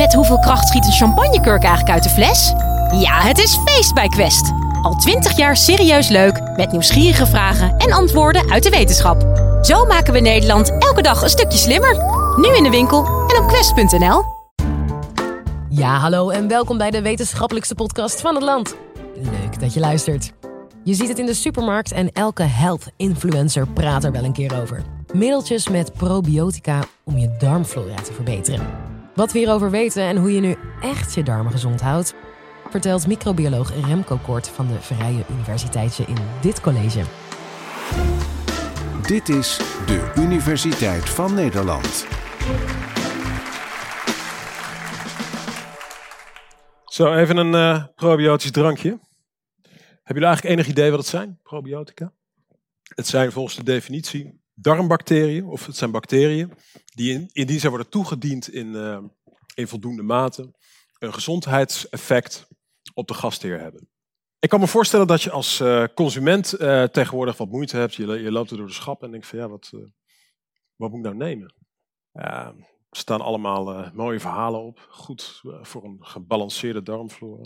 Met hoeveel kracht schiet een champagnekurk eigenlijk uit de fles? Ja, het is feest bij Quest. Al twintig jaar serieus leuk, met nieuwsgierige vragen en antwoorden uit de wetenschap. Zo maken we Nederland elke dag een stukje slimmer. Nu in de winkel en op quest.nl. Ja, hallo en welkom bij de wetenschappelijkste podcast van het land. Leuk dat je luistert. Je ziet het in de supermarkt en elke health influencer praat er wel een keer over. Middeltjes met probiotica om je darmflora te verbeteren. Wat we hierover weten en hoe je nu echt je darmen gezond houdt, vertelt microbioloog Remco Kort van de Vrije Universiteitje in dit college. Dit is de Universiteit van Nederland. Zo, even een eh, probiotisch drankje. Hebben jullie eigenlijk enig idee wat het zijn, probiotica? Het zijn volgens de definitie darmbacteriën, of het zijn bacteriën, die in, indien zij worden toegediend in, eh, in voldoende mate, een gezondheidseffect op de gastheer hebben. Ik kan me voorstellen dat je als eh, consument eh, tegenwoordig wat moeite hebt. Je, je loopt er door de schap en denkt van ja, wat, wat moet ik nou nemen? er staan allemaal mooie verhalen op. Goed voor een gebalanceerde darmflora.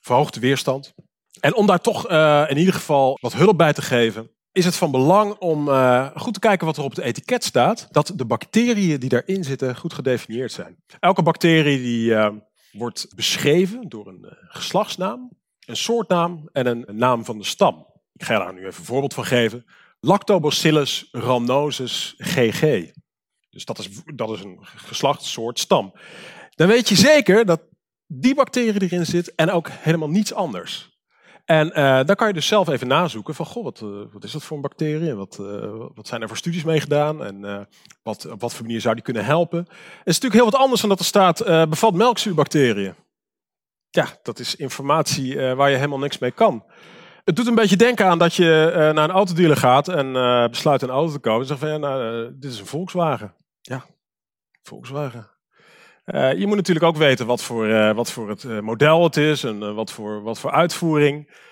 Verhoogde weerstand. En om daar toch in ieder geval wat hulp bij te geven, is het van belang om uh, goed te kijken wat er op het etiket staat. Dat de bacteriën die daarin zitten goed gedefinieerd zijn. Elke bacterie die, uh, wordt beschreven door een uh, geslachtsnaam, een soortnaam en een, een, naam van de stam. Ik ga daar nu even een voorbeeld van geven. Lactobacillus rhamnosus GG. Dus dat is, dat is een geslachtssoort stam. Dan weet je zeker dat die bacterie erin zit en ook helemaal niets anders. En uh, dan kan je dus zelf even nazoeken van, goh, wat, uh, wat is dat voor een bacterie? En wat, uh, wat zijn er voor studies mee gedaan? En wat, op wat voor manier zou die kunnen helpen? Het is natuurlijk heel wat anders dan dat er staat, bevat melkzuurbacteriën. Ja, dat is informatie waar je helemaal niks mee kan. Het doet een beetje denken aan dat je naar een autodealer gaat en besluit een auto te kopen. En zegt van, ja, nou, dit is een Volkswagen. Ja, Volkswagen. Uh, je moet natuurlijk ook weten wat voor, uh, wat voor het uh, model het is en wat, voor, wat voor uitvoering.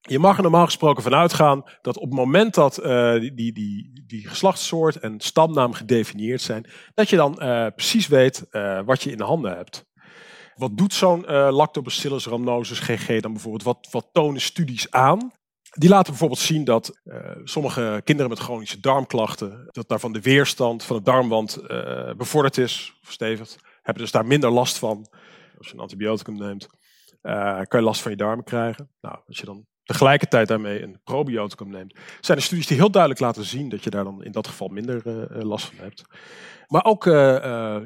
Je mag er normaal gesproken van uitgaan dat op het moment dat die, die, die, die geslachtssoort en stamnaam gedefinieerd zijn, dat je dan precies weet wat je in de handen hebt. Wat doet zo'n Lactobacillus rhamnosus GG dan bijvoorbeeld? Wat, wat tonen studies aan? Die laten bijvoorbeeld zien dat sommige kinderen met chronische darmklachten, dat daarvan de weerstand van de darmwand bevorderd is, verstevigd hebben dus daar minder last van. Als je een antibioticum neemt, uh, kan je last van je darmen krijgen. Nou, als je dan tegelijkertijd daarmee een probioticum neemt, zijn er studies die heel duidelijk laten zien dat je daar dan in dat geval minder uh, last van hebt. Maar ook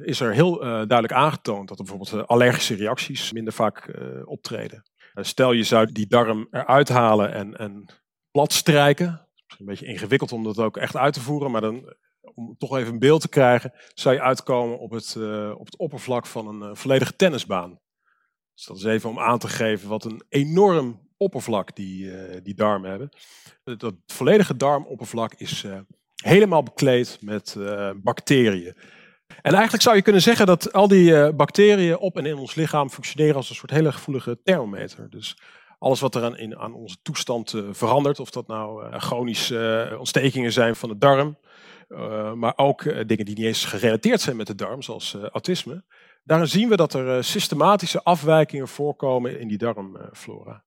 is er heel duidelijk aangetoond dat er bijvoorbeeld allergische reacties minder vaak optreden. stel je zou die darm eruit halen en, en plat strijken. Een beetje ingewikkeld om dat ook echt uit te voeren, maar dan om toch even een beeld te krijgen, zou je uitkomen op het, uh, op het oppervlak van een uh, volledige tennisbaan. Dus dat is even om aan te geven wat een enorm oppervlak die, uh, die darmen hebben. Dat volledige darmoppervlak is helemaal bekleed met bacteriën. En eigenlijk zou je kunnen zeggen dat al die bacteriën op en in ons lichaam functioneren als een soort hele gevoelige thermometer. Dus alles wat er aan, in, aan onze toestand verandert, of dat nou chronische ontstekingen zijn van de darm, maar ook dingen die niet eens gerelateerd zijn met de darm, zoals autisme. Daarin zien we dat er systematische afwijkingen voorkomen in die darmflora.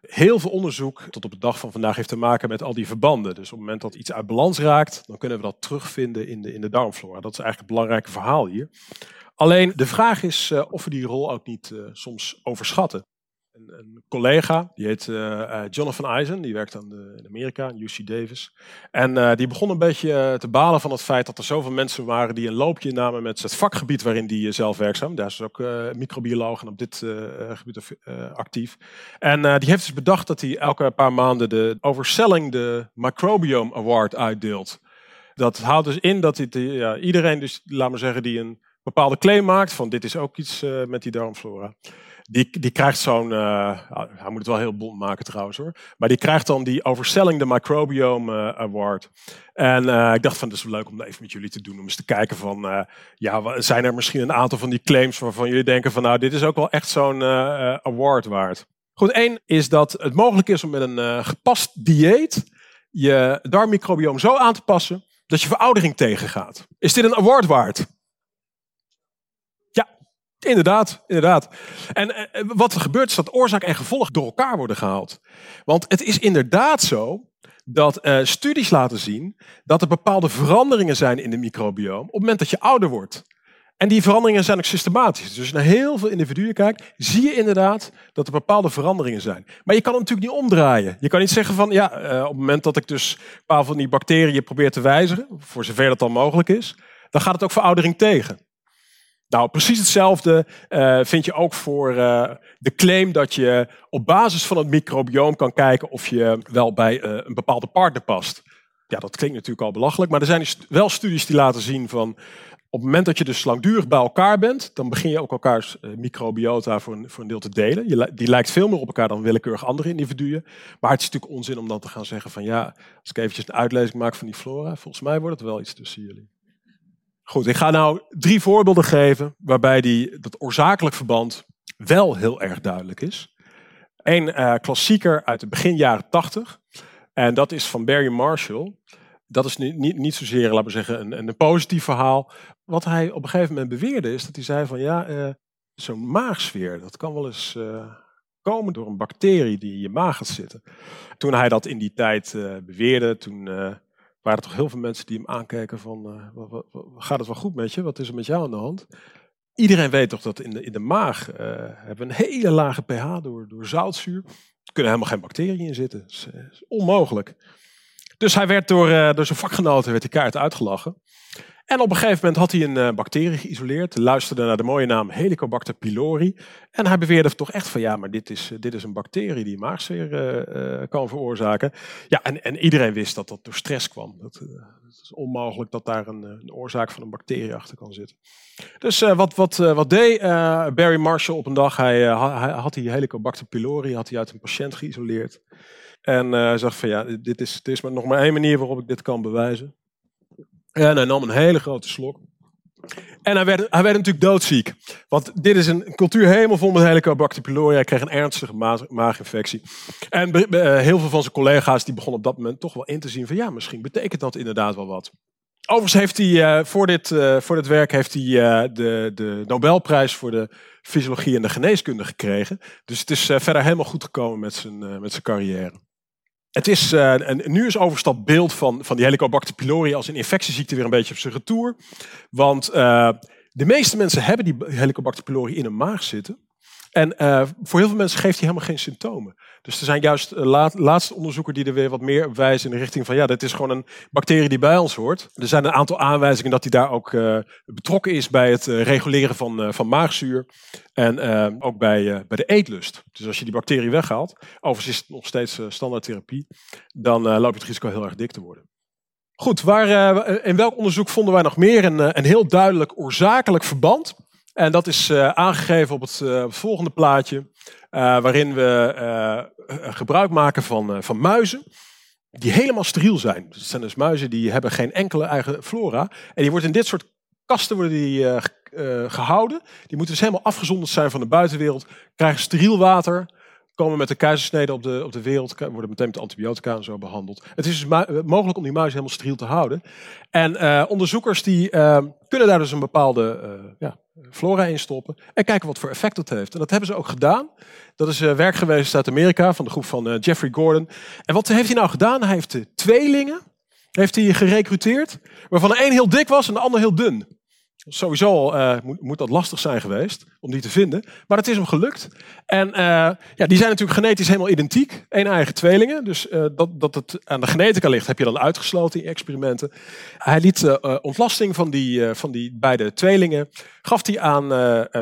Heel veel onderzoek tot op de dag van vandaag heeft te maken met al die verbanden. Dus op het moment dat iets uit balans raakt, dan kunnen we dat terugvinden in de, in de darmflora. Dat is eigenlijk het belangrijke verhaal hier. Alleen de vraag is of we die rol ook niet soms overschatten. Een, collega, die heet uh, Jonathan Eisen, die werkt aan de, in Amerika, UC Davis. En die begon een beetje te balen van het feit dat er zoveel mensen waren die een loopje namen met het vakgebied waarin die zelf werkzaam. Daar is ook microbioloog en op dit gebied actief. En die heeft dus bedacht dat hij elke paar maanden de Overselling de Microbiome Award uitdeelt. Dat houdt dus in dat hij, ja, iedereen, dus, laat maar zeggen, die een bepaalde claim maakt van dit is ook iets met die darmflora die, die krijgt zo'n, uh, hij moet het wel heel bond maken trouwens hoor, maar die krijgt dan die Overselling the Microbiome uh, Award. En uh, ik dacht van, het is leuk om dat even met jullie te doen, om eens te kijken van, ja, zijn er misschien een aantal van die claims waarvan jullie denken van, nou, dit is ook wel echt zo'n award waard. Goed, één is dat het mogelijk is om met een gepast dieet je darmmicrobioom zo aan te passen dat je veroudering tegengaat. Is dit een award waard? Inderdaad, inderdaad. En eh, wat er gebeurt is dat oorzaak en gevolg door elkaar worden gehaald. Want het is inderdaad zo dat eh, studies laten zien dat er bepaalde veranderingen zijn in de microbioom op het moment dat je ouder wordt. En die veranderingen zijn ook systematisch. Dus als je naar heel veel individuen kijkt, zie je inderdaad dat er bepaalde veranderingen zijn. Maar je kan het natuurlijk niet omdraaien. Je kan niet zeggen van, ja, eh, op het moment dat ik dus een paar van die bacteriën probeer te wijzigen, voor zover dat dan mogelijk is, dan gaat het ook veroudering tegen. Nou, precies hetzelfde uh, vind je ook voor uh, de claim dat je op basis van het microbioom kan kijken of je wel bij uh, een bepaalde partner past. Ja, dat klinkt natuurlijk al belachelijk, maar er zijn wel studies die laten zien van op het moment dat je dus langdurig bij elkaar bent, dan begin je ook elkaars microbiota voor een, voor een deel te delen. Je, die lijkt veel meer op elkaar dan willekeurig andere individuen. Maar het is natuurlijk onzin om dan te gaan zeggen van ja, als ik eventjes een uitlezing maak van die flora, volgens mij wordt het wel iets tussen jullie. Goed, ik ga nou drie voorbeelden geven waarbij die, dat oorzakelijk verband wel heel erg duidelijk is. Een uh, klassieker uit de begin jaren 80. En dat is van Barry Marshall. Dat is niet, niet, niet zozeer, laten we zeggen, een, een positief verhaal. Wat hij op een gegeven moment beweerde is dat hij zei van ja, uh, zo'n maagsfeer, dat kan wel eens uh, komen door een bacterie die in je maag gaat zitten. Toen hij dat in die tijd beweerde, toen waren toch heel veel mensen die hem aankeken van, uh, gaat het wel goed met je? Wat is er met jou aan de hand? Iedereen weet toch dat in de, in de maag uh, hebben we een hele lage pH door, door zoutzuur. Er kunnen helemaal geen bacteriën in zitten. Uh, is onmogelijk. Dus hij werd door, door zijn vakgenoten werd hij kaart uitgelachen. En op een gegeven moment had hij een uh, bacterie geïsoleerd, luisterde naar de mooie naam Helicobacter pylori. En hij beweerde toch echt van ja, maar dit is, dit is een bacterie die maagzeer uh, kan veroorzaken. Ja, en, en, iedereen wist dat dat door stress kwam. Dat, het is onmogelijk dat daar een, een, oorzaak van een bacterie achter kan zitten. Dus wat, wat, wat deed Barry Marshall op een dag? Hij, hij had die Helicobacter pylori had hij uit een patiënt geïsoleerd. En hij zag van ja, dit is, dit is maar nog maar één manier waarop ik dit kan bewijzen. En hij nam een hele grote slok. En hij werd, hij werd natuurlijk doodziek. Want dit is een cultuur helemaal vol met Helicobacter pylori. Hij kreeg een ernstige maag, maaginfectie. En uh, heel veel van zijn collega's die begonnen op dat moment toch wel in te zien van ja, misschien betekent dat inderdaad wel wat. Overigens heeft hij uh, voor, dit, voor dit werk heeft hij, de, de Nobelprijs voor de fysiologie en de geneeskunde gekregen. Dus het is verder helemaal goed gekomen met zijn, met zijn carrière. Het is, uh, een, nu is overstap beeld van, van die Helicobacter pylori als een infectieziekte weer een beetje op zijn retour. Want uh, de meeste mensen hebben die Helicobacter pylori in hun maag zitten. En uh, voor heel veel mensen geeft hij helemaal geen symptomen. Dus er zijn juist laat, laatste onderzoeken die er weer wat meer wijzen in de richting van ja, dit is gewoon een bacterie die bij ons hoort. Er zijn een aantal aanwijzingen dat hij daar ook uh, betrokken is bij het reguleren van, van maagzuur. En ook bij, bij de eetlust. Dus als je die bacterie weghaalt, overigens is het nog steeds standaardtherapie, dan loop je het risico heel erg dik te worden. Goed, waar, in welk onderzoek vonden wij nog meer een, een heel duidelijk oorzakelijk verband? En dat is uh, aangegeven op het, volgende plaatje, uh, waarin we gebruik maken van, van muizen die helemaal steriel zijn. Dus het zijn dus muizen die hebben geen enkele eigen flora. En die worden in dit soort kasten worden die, gehouden. Die moeten dus helemaal afgezonderd zijn van de buitenwereld, krijgen steriel water, komen met de keizersnede op de, op de wereld, worden meteen met antibiotica en zo behandeld. Het is dus mogelijk om die muizen helemaal steriel te houden. En onderzoekers die kunnen daar dus een bepaalde ja, flora in stoppen en kijken wat voor effect dat heeft. En dat hebben ze ook gedaan. Dat is werk geweest uit Amerika van de groep van Jeffrey Gordon. En wat heeft hij nou gedaan? Hij heeft de tweelingen heeft hij gerecruiteerd, waarvan er één heel dik was en de ander heel dun. Sowieso al uh, moet, moet, dat lastig zijn geweest om die te vinden. Maar het is hem gelukt. En uh, ja, die zijn natuurlijk genetisch helemaal identiek. Eén eigen tweelingen. Dus uh, dat, dat het aan de genetica ligt heb je dan uitgesloten in experimenten. Hij liet ontlasting van die, van die beide tweelingen. Gaf hij aan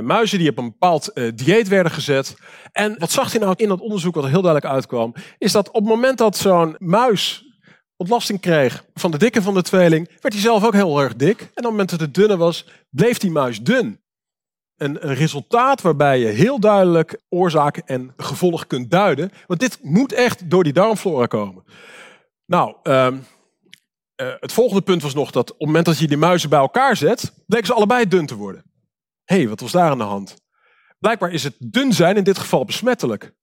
muizen die op een bepaald dieet werden gezet. En wat zag hij nou in dat onderzoek wat er heel duidelijk uitkwam. Is dat op het moment dat zo'n muis ontlasting kreeg van de dikke van de tweeling, werd hij zelf ook heel erg dik. En op het moment dat het dunne was, bleef die muis dun. Een, een resultaat waarbij je heel duidelijk oorzaak en gevolg kunt duiden. Want dit moet echt door die darmflora komen. Nou, um, uh, het volgende punt was nog dat op het moment dat je die muizen bij elkaar zet, bleken ze allebei dun te worden. Hé, hey, wat was daar aan de hand? Blijkbaar is het dun zijn in dit geval besmettelijk.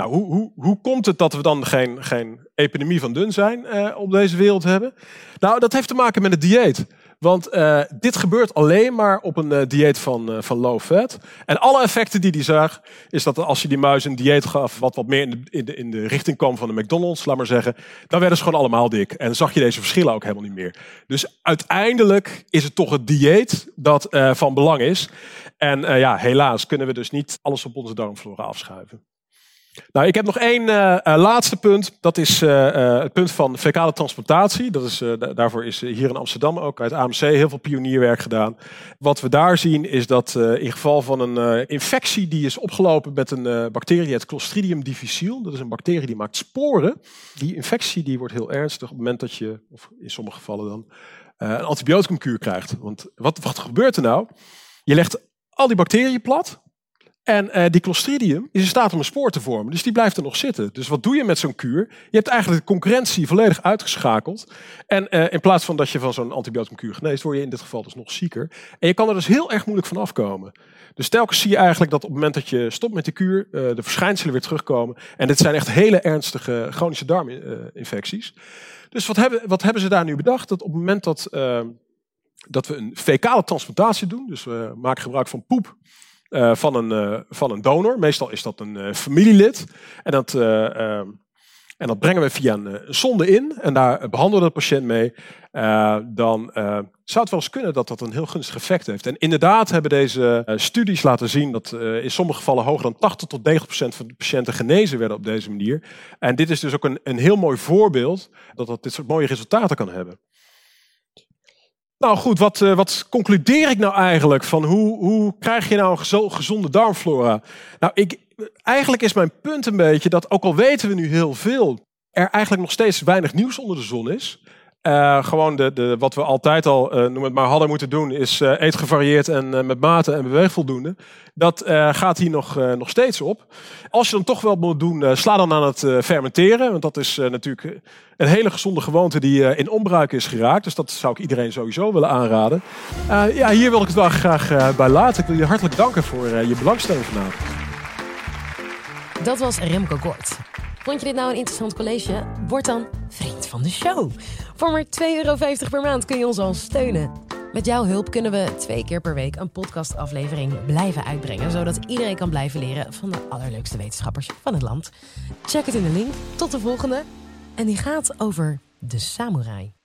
Nou, hoe, hoe, hoe komt het dat we dan geen, geen epidemie van dun zijn uh, op deze wereld hebben? Nou, dat heeft te maken met het dieet. Want uh, dit gebeurt alleen maar op een uh, dieet van, van low fat. En alle effecten die hij zag, is dat als je die muis een dieet gaf wat wat meer in de, in de, in de richting kwam van de McDonald's, laat maar zeggen, dan werden ze gewoon allemaal dik. En zag je deze verschillen ook helemaal niet meer. Dus uiteindelijk is het toch het dieet dat van belang is. En ja, helaas kunnen we dus niet alles op onze darmflora afschuiven. Nou, ik heb nog één uh, laatste punt. Dat is uh, het punt van fecale transplantatie. Dat is, daarvoor is hier in Amsterdam ook uit AMC heel veel pionierwerk gedaan. Wat we daar zien is dat in geval van een infectie die is opgelopen met een bacterie, het Clostridium difficile. Dat is een bacterie die maakt sporen. Die infectie die wordt heel ernstig op het moment dat je, of in sommige gevallen dan, een antibioticumkuur krijgt. Want wat, wat gebeurt er nou? Je legt al die bacteriën plat. En uh, die Clostridium is in staat om een spoor te vormen. Dus die blijft er nog zitten. Dus wat doe je met zo'n kuur? Je hebt eigenlijk de concurrentie volledig uitgeschakeld. En uh, in plaats van dat je van zo'n antibioticumkuur geneest, word je in dit geval dus nog zieker. En je kan er dus heel erg moeilijk van afkomen. Dus telkens zie je eigenlijk dat op het moment dat je stopt met de kuur, uh, de verschijnselen weer terugkomen. En dit zijn echt hele ernstige chronische darminfecties. Dus wat hebben, wat hebben ze daar nu bedacht? Dat op het moment dat, dat we een fecale transplantatie doen, dus we maken gebruik van poep uh, van, een, uh, van een donor. Meestal is dat een uh, familielid. En dat, ehm, en dat brengen we via een, zonde in. En daar behandelen we de patiënt mee. dan zou het wel eens kunnen dat dat een heel gunstig effect heeft. En inderdaad hebben deze studies laten zien dat in sommige gevallen hoger dan 80 tot 90 procent van de patiënten genezen werden op deze manier. En dit is dus ook een, een heel mooi voorbeeld dat dat dit soort mooie resultaten kan hebben. Nou goed, wat, uh, wat concludeer ik nou eigenlijk van hoe, hoe krijg je nou een gezonde darmflora? Nou, ik, eigenlijk is mijn punt een beetje dat ook al weten we nu heel veel, er eigenlijk nog steeds weinig nieuws onder de zon is. Uh, gewoon de, de, wat we altijd al, uh, het maar, hadden moeten doen, is uh, eet gevarieerd en met mate en beweeg voldoende. Dat gaat hier nog, nog steeds op. Als je dan toch wel moet doen, sla dan aan het fermenteren. Want dat is natuurlijk een hele gezonde gewoonte die in onbruik is geraakt. Dus dat zou ik iedereen sowieso willen aanraden. ja, hier wil ik het wel graag bij laten. Ik wil je hartelijk danken voor je belangstelling vanavond. Dat was Remco Kort. Vond je dit nou een interessant college? Word dan van de show. Voor maar 2,50 euro per maand kun je ons al steunen. Met jouw hulp kunnen we twee keer per week een podcastaflevering blijven uitbrengen, zodat iedereen kan blijven leren van de allerleukste wetenschappers van het land. Check het in de link. Tot de volgende. En die gaat over de samurai.